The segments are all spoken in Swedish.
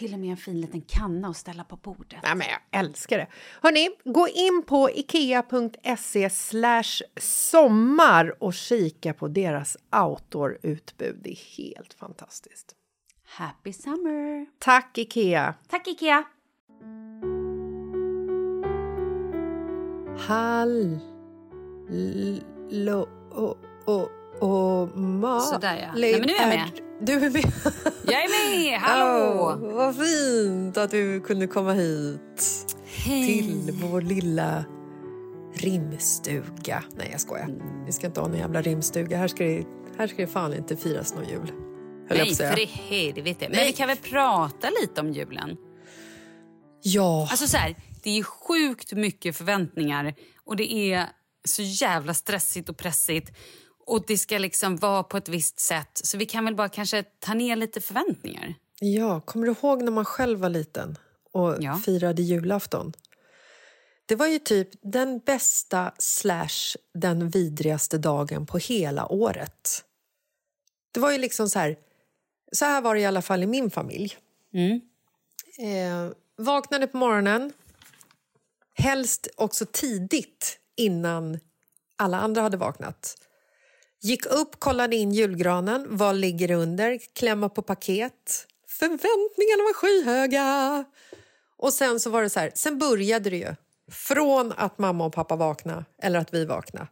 Till och med en fin liten kanna att ställa på bordet. Ja, men jag älskar det. Hörni, gå in på ikea.se sommar och kika på deras outdoor-utbud. Det är helt fantastiskt. Happy summer! Tack, Ikea! Tack, Ikea! Hallå och, och, och ma... Sådär ja. Nej, men nu är jag med. Du är med. Jag är med! Hallå! Oh, vad fint att du kunde komma hit. Hej. Till vår lilla rimstuga. Nej, jag skojar. Vi ska inte ha någon jävla rimstuga. Här ska det, här ska det fan inte firas någon jul. Nej, för i helvete. Men vi kan väl prata lite om julen? Ja. Alltså så här, det är sjukt mycket förväntningar och det är så jävla stressigt och pressigt och det ska liksom vara på ett visst sätt. Så vi kan väl bara kanske ta ner lite förväntningar. Ja, kommer du ihåg när man själv var liten och Ja. firade julafton? Det var ju typ den bästa slash den vidrigaste dagen på hela året. Det var ju liksom så här... Så här var det i alla fall i min familj. Mm. Eh, vaknade på morgonen, helst också tidigt innan alla andra hade vaknat. Gick upp, kollade in julgranen. Vad ligger under? Klämma på paket. Förväntningarna var skyhöga. Och sen så var det så här, sen började det ju. Från att mamma och pappa vaknade, eller att vi vaknade.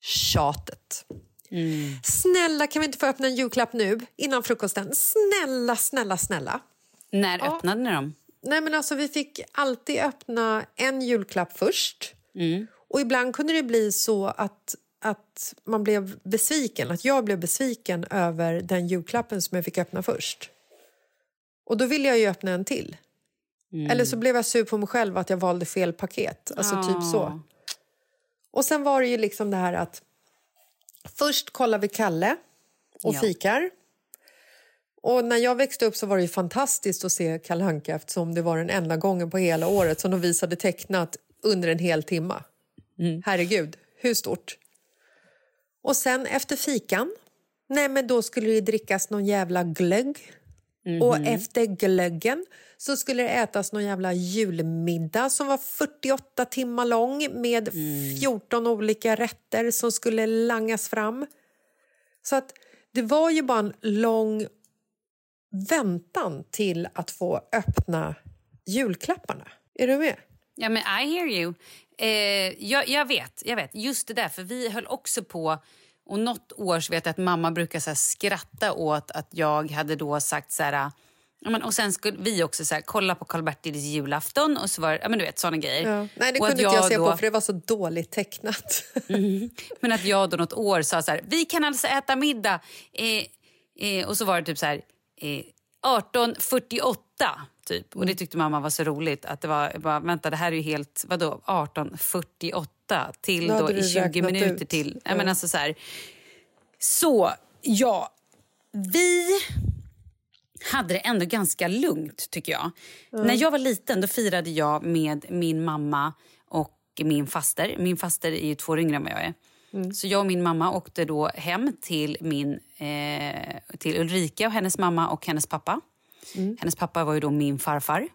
Tjatet. Snälla, kan vi inte få öppna en julklapp nu innan frukosten? Snälla, snälla, snälla. När öppnade ni dem? Nej, men alltså, vi fick alltid öppna en julklapp först. Och ibland kunde det bli så att, att man blev besviken. Att jag blev besviken över den julklappen som jag fick öppna först. Och då ville jag ju öppna en till. Eller så blev jag sur på mig själv att jag valde fel paket. Alltså typ så. Och sen var det ju liksom det här att först kollar vi Kalle och Ja. fikar. Och när jag växte upp så var det ju fantastiskt att se Kalle Anka eftersom det var den enda gången på hela året som de visade tecknat under en hel timma. Herregud, hur stort? Och sen efter fikan, nej men då skulle det drickas någon jävla glögg. Och efter glöggen så skulle det ätas någon jävla julmiddag som var 48 timmar lång med 14 olika rätter som skulle langas fram. Så att det var ju bara en lång väntan till att få öppna julklapparna. Är du med? Ja, men I hear you. Eh, jag, jag vet, jag vet. Just det där, för vi höll också på... Och något år så vet jag att mamma brukar så skratta åt att jag hade då sagt så här... Ja, men, och sen skulle vi också så här, kolla på Karl-Bertils julafton och så var ja, men du vet såna grejer. Nej, det Och kunde att inte jag se då- på för det var så dåligt tecknat. Men att jag då något år sa så här, vi kan alltså äta middag. Eh, eh, och så var det typ så här, eh, 1848 typ. Och det tyckte mamma var så roligt. Att det var, bara, vänta det här är ju helt, vadå 1848 till Då då i 20 räknat minuter ut. till. Ja. Men alltså så här. Så ja, vi hade det ändå ganska lugnt tycker jag. När jag var liten då firade jag med min mamma och min faster. Min faster är ju två år yngre än vad jag är. Så jag och min mamma åkte då hem till, min, eh, till Ulrika och hennes mamma och hennes pappa. Hennes pappa var ju då min farfar.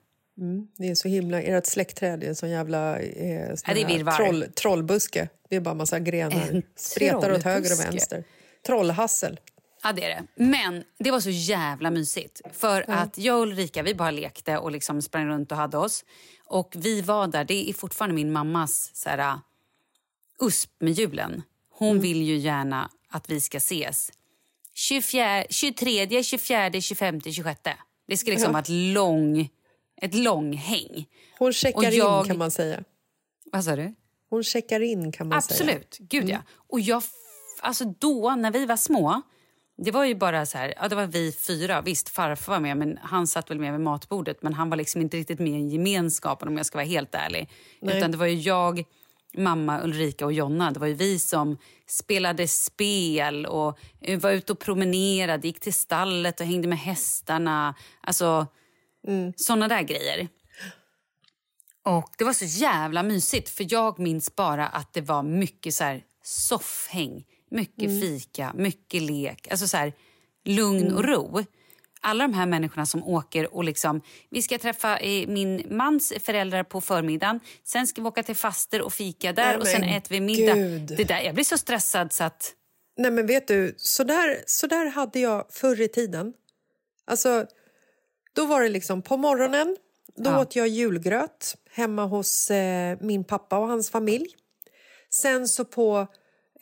Det är så himla... Ert släktträd är en sån jävla eh, sån Ja, det troll, trollbuske. Det är bara massa grenar. En Spretar åt höger och vänster. Trollhassel. Ja, det är det. Men det var så jävla mysigt. För att jag och Ulrika vi bara lekte och liksom sprang runt och hade oss. Och vi var där. Det är fortfarande min mammas så här, uh, USP med julen. Hon vill ju gärna att vi ska ses 24, 23, 24, 25, 26. Det ska liksom vara ett lång, ett långhäng. Hon checkar jag- in kan man säga. Vad sa du? Hon checkar in kan man säga. Absolut, gud ja. Och jag, alltså då, när vi var små, det var ju bara så här, ja det var vi fyra. Visst, farfar var med, men han satt väl med vid matbordet. Men han var liksom inte riktigt med i gemenskapen om jag ska vara helt ärlig. Nej. Utan det var ju jag, mamma, Ulrika och Jonna. Det var ju vi som spelade spel och var ute och promenerade, gick till stallet och hängde med hästarna. Alltså, såna där grejer. Och Det var så jävla mysigt, för jag minns bara att det var mycket så här soffhäng, mycket fika, mycket lek. Alltså så här, lugn och ro. Alla de här människorna som åker och liksom... Vi ska träffa eh, min mans föräldrar på förmiddagen. Sen ska vi åka till faster och fika där Nej, och sen äter vi middag. gud. Det där, jag blir så stressad så att... Nej men vet du, så där, så där hade jag förr i tiden. Alltså, då var det liksom på morgonen, då Ja. åt jag julgröt hemma hos eh, min pappa och hans familj. Sen så på,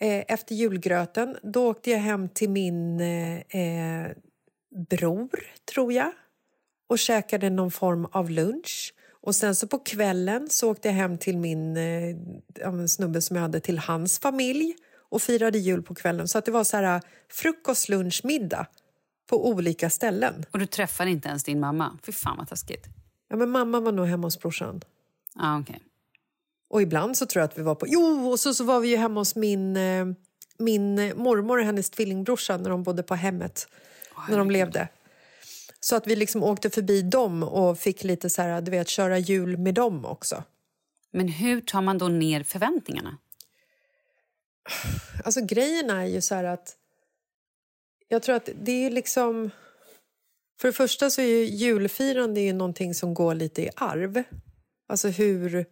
eh, efter julgröten, då åkte jag hem till min eh, eh, bror, tror jag, och käkade någon form av lunch. Och sen så på kvällen så åkte jag hem till min eh, snubbe som jag hade till hans familj och firade jul på kvällen. Så att det var så här frukost, lunch, middag på olika ställen. Och du träffade inte ens din mamma. Fy fan vad taskigt. Ja, men mamma var nog hemma hos brorsan. Ah, okay. Och ibland så tror jag att vi var på... Jo, och så, så var vi ju hemma hos min, eh, min eh, mormor och hennes tvillingbrorsa när de bodde på hemmet. När de levde. Så att vi liksom åkte förbi dem och fick lite så här, du vet, köra jul med dem också. Men hur tar man då ner förväntningarna? Alltså grejen är ju så här att... Jag tror att det är liksom... För det första så är ju julfirande ju någonting som går lite i arv. Alltså hur,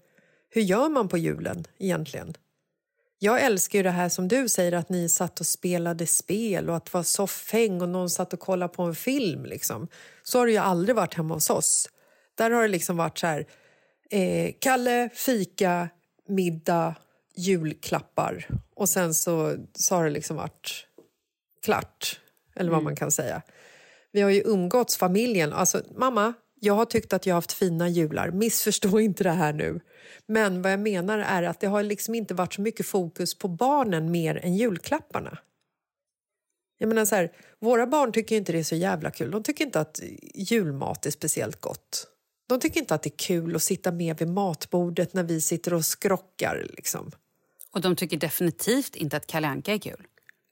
hur gör man på julen egentligen? Jag älskar ju det här som du säger att ni satt och spelade spel och att det var soffhäng och någon satt och kollade på en film. Liksom. Så har det ju aldrig varit hemma hos oss. Där har det liksom varit så här... Eh, Kalle, fika, middag, julklappar. Och sen så, så har det liksom varit klart, eller vad man kan säga. Vi har ju umgåtts, familjen. Alltså, mamma, jag har tyckt att jag har haft fina jular. Missförstå inte det här nu. Men vad jag menar är att det har liksom inte varit så mycket fokus på barnen mer än julklapparna. Jag menar så här, våra barn tycker inte det är så jävla kul. De tycker inte att julmat är speciellt gott. De tycker inte att det är kul att sitta med vid matbordet när vi sitter och skrockar. Liksom. Och de tycker definitivt inte att Kalle Anka är kul.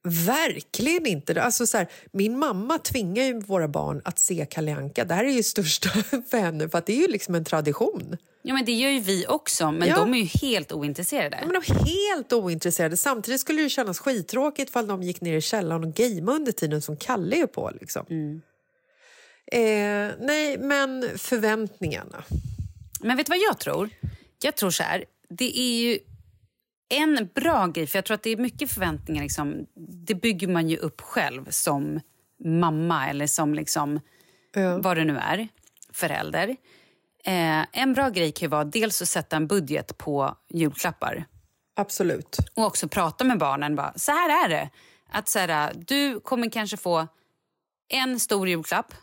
Verkligen inte. Alltså så här, min mamma tvingar ju våra barn att se Kalle Anka. Det här är ju största för henne, för det är ju liksom en tradition. Ja, men Det gör ju vi också, men Ja. de är ju helt ointresserade. Ja, men de är helt ointresserade. Samtidigt skulle det kännas skittråkigt ifall de gick ner i källaren och gameade under tiden som Kalle är på. Liksom. Eh, nej, men förväntningarna. Men vet du vad jag tror? Jag tror så här, det är ju en bra grej, för jag tror att det är mycket förväntningar. Liksom, det bygger man ju upp själv som mamma eller som liksom, Ja. vad det nu är, förälder. Eh, en bra grej kan ju vara dels att sätta en budget på julklappar Absolut. och också prata med barnen. Bara, så här är det. Att så här, du kommer kanske få en stor julklapp.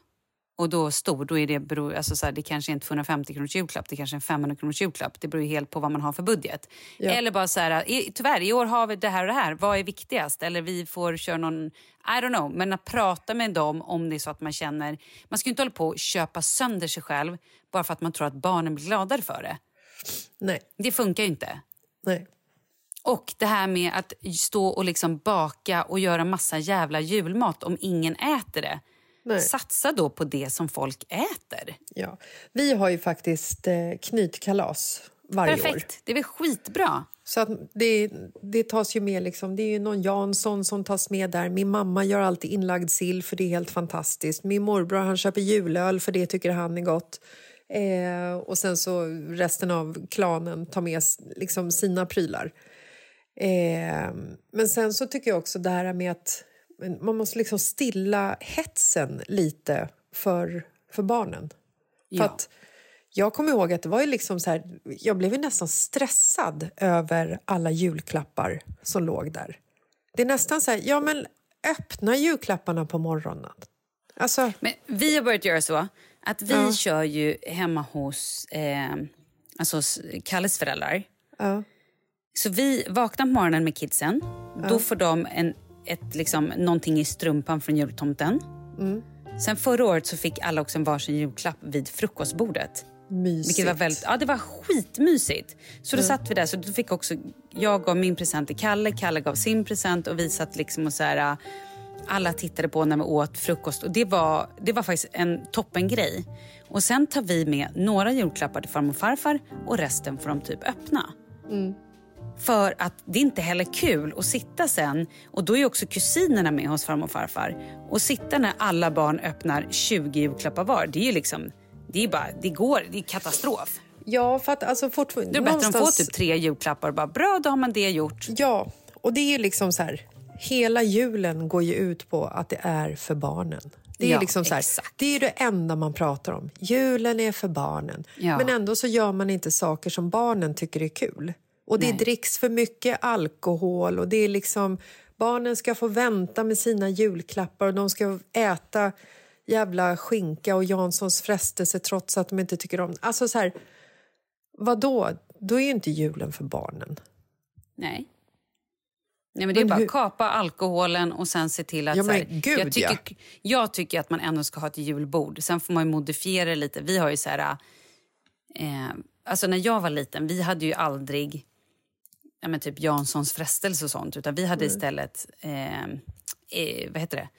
Och då stor, då är det, beror, alltså så här, det kanske är en 250 kronors julklapp, det kanske är en 500 kronors julklapp. Det beror ju helt på vad man har för budget. Ja. Eller bara så här, i, tyvärr i år har vi det här och det här, vad är viktigast? Eller vi får köra någon, I don't know. Men att prata med dem om det är så att man känner, man ska ju inte hålla på och köpa sönder sig själv bara för att man tror att barnen blir gladare för det. Nej. Det funkar ju inte. Nej. Och det här med att stå och liksom baka och göra massa jävla julmat om ingen äter det. Nej. Satsa då på det som folk äter. Ja. Vi har ju faktiskt eh, knytkalas varje år. Perfekt, det är väl skitbra. Så att det, det tas ju med liksom, det är ju någon Jansson som tas med där. Min mamma gör alltid inlagd sill för det är helt fantastiskt. Min morbror han köper julöl för det tycker han är gott. Eh, och sen så resten av klanen tar med liksom sina prylar. Eh, men sen så tycker jag också det här med att man måste liksom stilla hetsen lite för, för barnen. För Ja. att jag kommer ihåg att det var ju liksom så här, jag blev ju nästan stressad över alla julklappar som låg där. Det är nästan så här, ja men öppna julklapparna på morgonen. Alltså, Men vi har börjat göra så att vi Ja. kör ju hemma hos eh, alltså Kalles föräldrar. ja, Så vi vaknar på morgonen med kidsen. Då får de en, ett, liksom, någonting i strumpan från jultomten. Mm. Sen förra året så fick alla också en varsin julklapp vid frukostbordet. mysigt. Vilket var väldigt, ja, det var skitmysigt. Så då satt vi där. Så då fick också, jag gav min present till Kalle, Kalle gav sin present och vi satt liksom och så här, alla tittade på när vi åt frukost. Och det var, det var faktiskt en toppengrej. Och sen tar vi med några julklappar till farmor och farfar och resten får de typ öppna. För att det är inte heller kul att sitta sen, och då är också kusinerna med hos farmor och farfar, och sitta när alla barn öppnar 20 julklappar var. Det är ju liksom, det är bara, det går, det är katastrof. Ja, för att alltså fortfarande... Det är bättre att få någonstans- typ tre julklappar och bara bra, då har man det gjort. Ja, och det är liksom så här... Hela julen går ju ut på att det är för barnen. Det är, Ja, liksom så här, det är det enda man pratar om. Julen är för barnen. Ja. Men ändå så gör man inte saker som barnen tycker är kul. Och det Nej. dricks för mycket alkohol och det är liksom... Barnen ska få vänta med sina julklappar och de ska äta jävla skinka och Janssons frestelse trots att de inte tycker om... Alltså så här, vadå? Då är ju inte julen för barnen. Nej. Nej, men det är Men bara hur- kapa alkoholen och sen se till att... Ja, så här, gud, jag, tycker, jag tycker att man ändå ska ha ett julbord. Sen får man ju modifiera det lite. Vi har ju så här... Eh, alltså när jag var liten, vi hade ju aldrig ja, men typ Janssons frestelse och sånt. Utan vi hade istället, eh, eh, vad heter det?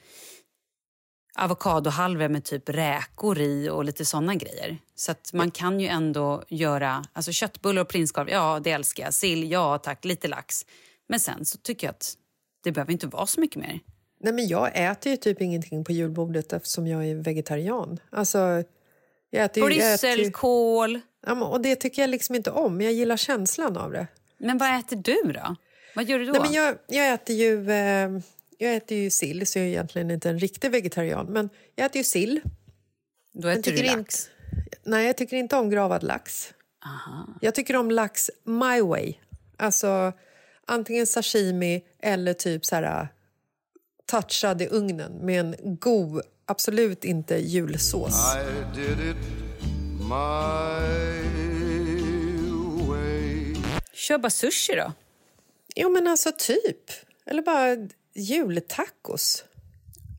Avokadohalvor med typ räkor i och lite såna grejer. Så man kan ju ändå göra alltså köttbullar och prinskorv. Ja, det älskar jag. Sill, ja tack. Lite lax. Men sen så tycker jag att det behöver inte vara så mycket mer. Nej, men jag äter ju typ ingenting på julbordet eftersom jag är vegetarian. Alltså, jag äter ju, Brysselkål. ja, och det tycker jag liksom inte om. Jag gillar känslan av det. Men vad äter du då? Vad gör du då? Nej, men jag, jag äter ju... Eh, jag äter ju sill, så jag är egentligen inte en riktig vegetarian. Men jag äter ju sill. då Jag äter du tycker lax. inte, nej, jag tycker inte om gravad lax. Jag tycker om lax my way. Alltså antingen sashimi eller typ så här touchad i ugnen med en god, absolut inte julsås. I did it my way. Kör bara sushi då. Jo, men alltså typ. Eller bara jultacos.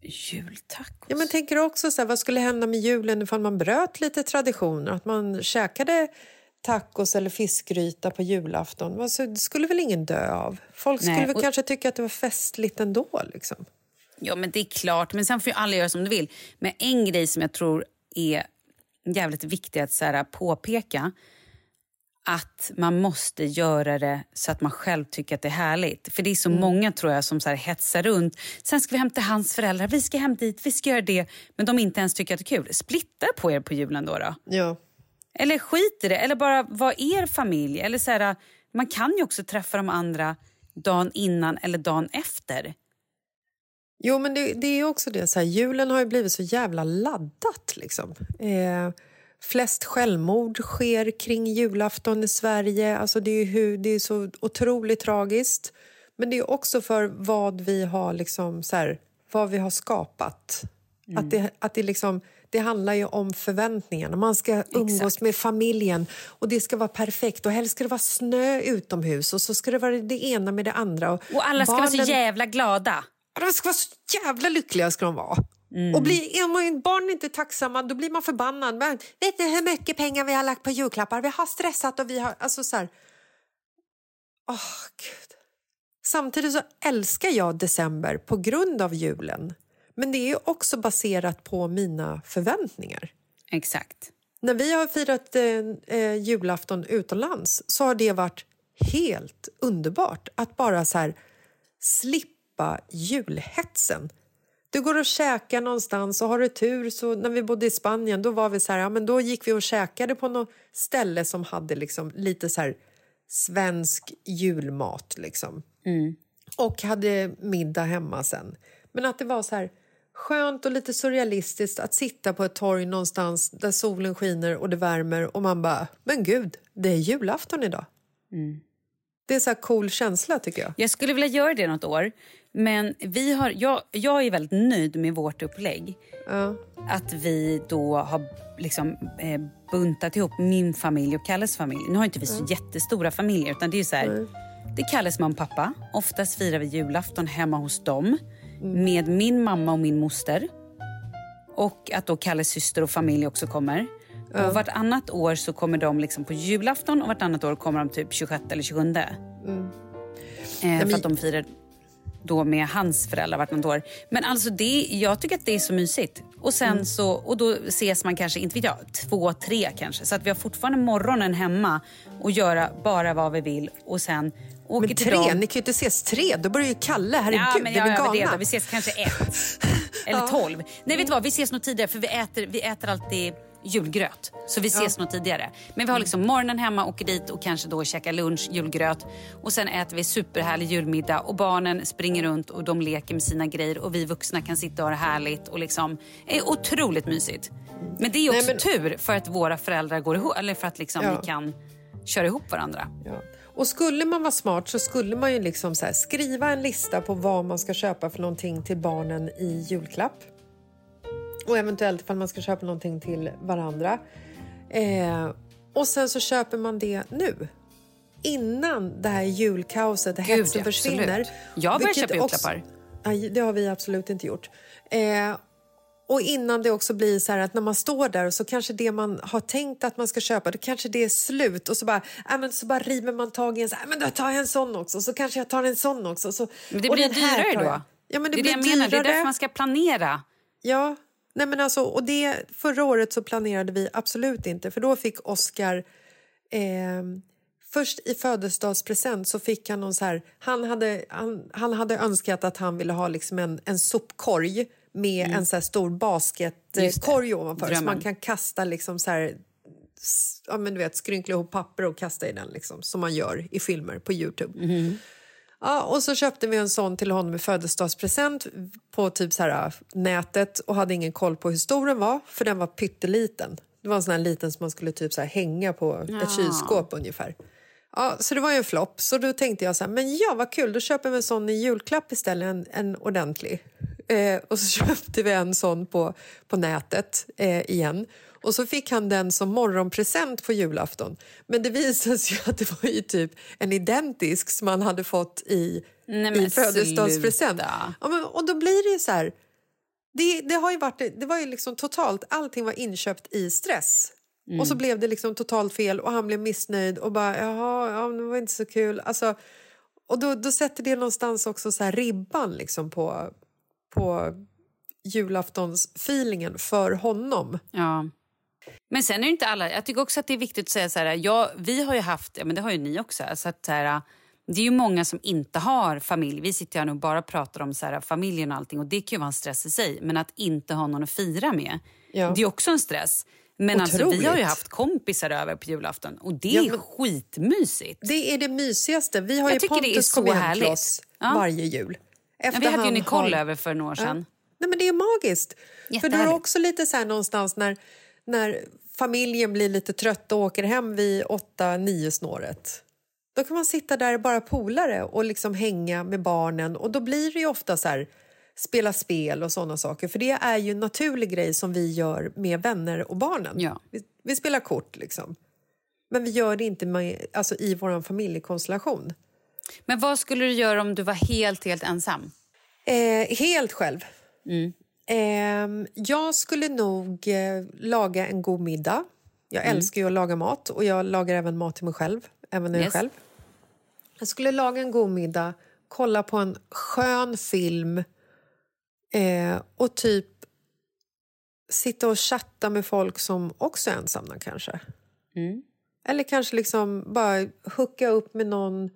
Jultacos? Ja, men tänker du också så här, vad skulle hända med julen ifall man bröt lite traditioner? Att man käkade tacos eller fiskgryta på julafton. Alltså, det skulle väl ingen dö av? Folk skulle Nej, väl och- kanske tycka att det var festligt ändå. Liksom. Ja, men det är klart. Men sen får ju alla göra som de vill. Men en grej som jag tror är jävligt viktig att så här, påpeka att man måste göra det så att man själv tycker att det är härligt. För det är så många tror jag som så här hetsar runt. Sen ska vi hämta hans föräldrar, vi ska hem dit, vi ska göra det. Men de inte ens tycker att det är kul. Splitta på er på julen då. då. Ja. Eller skit i det, eller bara var er familj. Eller så här, man kan ju också träffa de andra dagen innan eller dagen efter. Jo, men det, det är också det. Så här, julen har ju blivit så jävla laddat. Liksom. Eh, flest självmord sker kring julafton i Sverige. Alltså, det, är hur, det är så otroligt tragiskt. Men det är också för vad vi har, liksom, så här, vad vi har skapat. Att det, att det, liksom, det handlar ju om förväntningarna. Man ska umgås Exakt. med familjen och det ska vara perfekt. Och helst ska det vara snö utomhus och så ska det vara det ena med det andra. Och, Och alla ska vara så barnen- jävla glada. De ska vara så jävla lyckliga. ska de vara. Mm. Och blir är barn inte tacksamma, då blir man förbannad. Men, vet ni hur mycket pengar vi har lagt på julklappar? Vi har stressat och vi har... Alltså så här... Åh, Gud. Samtidigt så älskar jag december på grund av julen. Men det är ju också baserat på mina förväntningar. Exakt. När vi har firat eh, eh, julafton utomlands så har det varit helt underbart att bara så här slippa julhetsen. Du går och käkar någonstans och har du tur så när vi bodde i Spanien då var vi så här, ja men då gick vi och käkade på något ställe som hade liksom lite så här svensk julmat liksom. Och hade middag hemma sen. Men att det var så här skönt och lite surrealistiskt att sitta på ett torg någonstans där solen skiner och det värmer och man bara, men gud, det är julafton idag. Det är så cool känsla tycker jag. Jag skulle vilja göra det något år. Men vi har, jag, jag är väldigt nöjd med vårt upplägg. Ja. Att vi då har liksom, eh, buntat ihop min familj och Kalles familj. Nu har inte vi så jättestora familjer. utan Det är så här, det är Kalles mamma och pappa. Oftast firar vi julafton hemma hos dem med min mamma och min moster. Och att då Kalles syster och familj också kommer. Och vartannat år så kommer de liksom på julafton och vartannat år kommer de typ 26 eller 27. Eh, för att de firar då med hans föräldrar vartannat år. Men alltså det, jag tycker att det är så mysigt. Och, sen så, och då ses man kanske, inte vet jag, två, tre kanske. Så att vi har fortfarande morgonen hemma och göra bara vad vi vill. Och sen åker Men tre, dem. ni kan ju inte ses tre, då börjar ju Kalle, herregud, Ja, men är ja, vi ja, det, då. Vi ses kanske ett. Eller tolv. Nej, vet du vad? Vi ses nog tidigare för vi äter, vi äter alltid julgröt. Så vi ses nog tidigare. Men vi har liksom morgonen hemma, åker dit och kanske då käkar lunch, julgröt. Och sen äter vi superhärlig julmiddag och barnen springer runt och de leker med sina grejer och vi vuxna kan sitta och ha det härligt och liksom är otroligt mysigt. Men det är också Nej, men- tur för att våra föräldrar går ihop, eller för att liksom Ja. vi kan köra ihop varandra. Ja. Och skulle man vara smart så skulle man ju liksom så skriva en lista på vad man ska köpa för någonting till barnen i julklapp. Och eventuellt ifall man ska köpa någonting till varandra. Eh, och sen så köper man det nu. Innan det här julkaoset, det Gud, hetsen försvinner. absolut. Jag börjar köpa julklappar. Nej, det har vi absolut inte gjort. Eh, och innan det också blir så här att när man står där och så kanske det man har tänkt att man ska köpa, då kanske det är slut och så bara, äh, men så bara river man tag i en, så, äh, men då tar jag en sån också, så kanske jag tar en sån också. Så, Men det blir här dyrare då. Ja, men det, det är blir det jag menar. Det är dyrare. därför man ska planera. Ja, nej men alltså, och det, förra året så planerade vi absolut inte för då fick Oscar eh, Först i födelsedagspresent så fick han någon så här... Han hade, han, han hade önskat att han ville ha liksom en, en sopkorg med en så stor Mm. Basketkorg ovanför så Drömmen. man kan kasta liksom så här, ja, men du vet, skrynkla ihop papper och kasta i den liksom, som man gör i filmer på Youtube. Mm-hmm. Ja, och så köpte vi en sån till honom i födelsedagspresent på typ så här, nätet och hade ingen koll på hur stor den var för den var pytteliten. Det var en sån här liten som man skulle typ så här hänga på ett kylskåp ungefär. Ja, så det var ju en flopp. Så då tänkte jag så här, men ja vad kul, då köper vi en sån i julklapp istället, en, en ordentlig. Eh, och så köpte vi en sån på, på nätet eh, igen. Och så fick han den som morgonpresent på julafton. Men det visade sig att det var ju typ en identisk som han hade fått i, Nej, i födelsedagspresent. Ja, men, och då blir det ju så här... Det, det, har ju varit, det var ju liksom totalt, allting var inköpt i stress. Och så blev det liksom totalt fel och han blev missnöjd och bara jaha, ja, det var inte så kul. Alltså, och då, då sätter det någonstans också så här ribban liksom på, på julaftonsfeelingen för honom. Ja. Men sen är det inte alla... Jag tycker också att det är viktigt att säga så här... Ja, vi har ju haft, ja, men det har ju ni också. Så att, så här, det är ju många som inte har familj. Vi sitter här nu och bara pratar om så här, familjen och allting. Och det kan ju vara en stress i sig. Men att inte ha någon att fira med, Ja. det är också en stress. Men alltså, vi har ju haft kompisar över på julafton och det Ja, är men- skitmysigt. Det är det mysigaste. Vi har Jag ju Pontus kom hem till oss Ja. varje jul. Ja, Efter vi hade ju Nicole har- över för några år sedan. Nej, men det är magiskt. För är Jättehärligt. också lite så här någonstans när, när familjen blir lite trött och åker hem vid åtta, nio snåret. Då kan man sitta där bara polare och liksom hänga med barnen och då blir det ofta så här spela spel och sådana saker. För det är ju en naturlig grej som vi gör med vänner och barnen. Ja. Vi, vi spelar kort liksom. Men vi gör det inte med, alltså, i vår familjekonstellation. Men vad skulle du göra om du var helt, helt ensam? Eh, helt själv. Eh, jag skulle nog eh, laga en god middag. Jag älskar ju att laga mat och jag lagar även mat till mig själv. Även när jag Yes. själv. Jag skulle laga en god middag, kolla på en skön film eh, och typ sitta och chatta med folk som också är ensamma kanske. Eller kanske liksom bara hooka upp med någon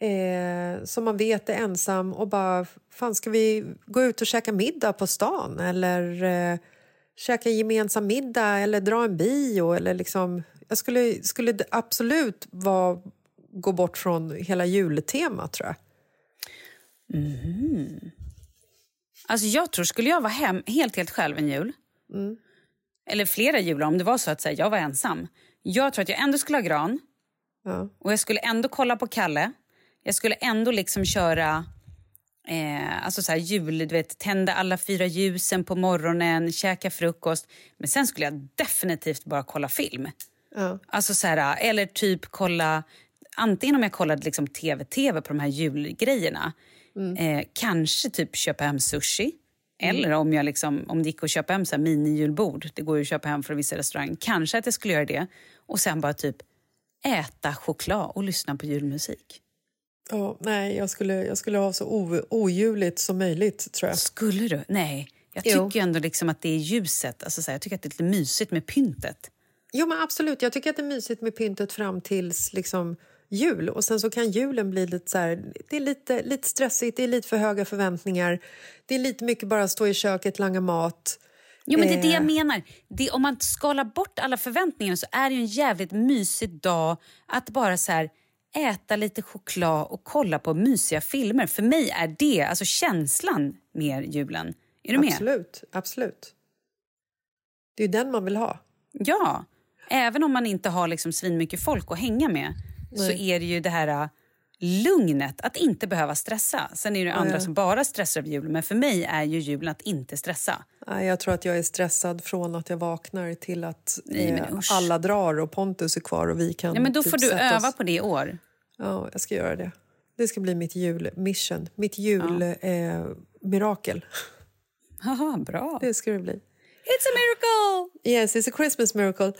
eh, som man vet är ensam och bara, fan ska vi gå ut och käka middag på stan eller eh, käka gemensam middag eller dra en bio eller liksom, jag skulle, skulle absolut vara, gå bort från hela jultemat tror jag. Alltså jag tror, skulle jag vara hem helt, helt själv en jul, eller flera jular om det var så att säga, jag var ensam. Jag tror att jag ändå skulle ha gran Ja. och jag skulle ändå kolla på Kalle. Jag skulle ändå liksom köra eh, alltså så här jul, du vet, tända alla fyra ljusen på morgonen, käka frukost. Men sen skulle jag definitivt bara kolla film. Ja. Alltså så här, eller typ kolla... Antingen om jag kollade liksom tv-tv på de här julgrejerna. Eh, kanske typ köpa hem sushi. Eller om, jag liksom, om det gick att köpa hem så här mini-julbord. Det går ju att köpa hem från vissa restauranger. Kanske att jag skulle göra det. Och sen bara typ äta choklad och lyssna på julmusik. Ja, nej, jag skulle, jag skulle ha så o, som möjligt tror jag. Skulle du? Nej. Jag Jo. tycker ändå liksom att det är ljuset. Alltså så här, jag tycker att det är lite mysigt med pyntet. Jo, men absolut. Jag tycker att det är mysigt med pyntet fram tills liksom, jul. Och sen så kan julen bli lite så här, det är lite, lite stressigt, det är lite för höga förväntningar. Det är lite mycket bara stå i köket, langa mat. Jo, men det är det jag Eh. menar. Det, om man skalar bort alla förväntningar så är det en jävligt mysig dag att bara så här äta lite choklad och kolla på mysiga filmer. För mig är det alltså känslan mer julen. Är du med? Absolut, absolut. Det är den man vill ha. Ja. Även om man inte har liksom svinmycket folk att hänga med så är det ju det här lugnet, att inte behöva stressa. Sen är det andra ja. som bara stressar över julen, men för mig är ju julen att inte stressa. Jag tror att jag är stressad från att jag vaknar till att Nej, eh, alla drar och Pontus är kvar och vi kan Ja, men då typ får du öva oss. på det i år. Ja, jag ska göra det. Det ska bli mitt julmission, mitt julmirakel. Eh, mirakel. Haha, bra. det ska det bli. It's a miracle! Yes, it's a Christmas miracle. Eh,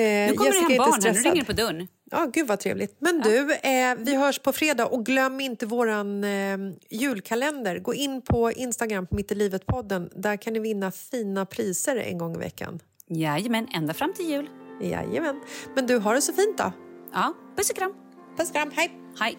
Nu kommer Jessica det hem barn nu ringer på dörren. Ja, gud vad trevligt. Men du, eh, vi hörs på fredag och glöm inte våran eh, julkalender. Gå in på Instagram på Mitt i livet-podden. Där kan ni vinna fina priser en gång i veckan. Jajamän, ända fram till jul. Jajamän. Men du, har det så fint då. Ja, puss och kram. Puss och kram, hej! Hej.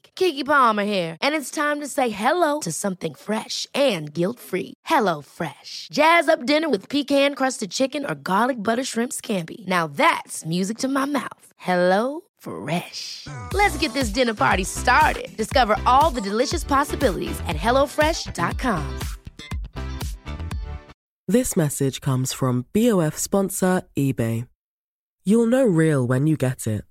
Kiki Palmer here, and it's time to say hello to something fresh and guilt-free. Hello Fresh. Jazz up dinner with pecan-crusted chicken or garlic butter shrimp scampi. Now that's music to my mouth. Hello Fresh. Let's get this dinner party started. Discover all the delicious possibilities at hellofresh.com. This message comes from BOF sponsor eBay. You'll know real when you get it.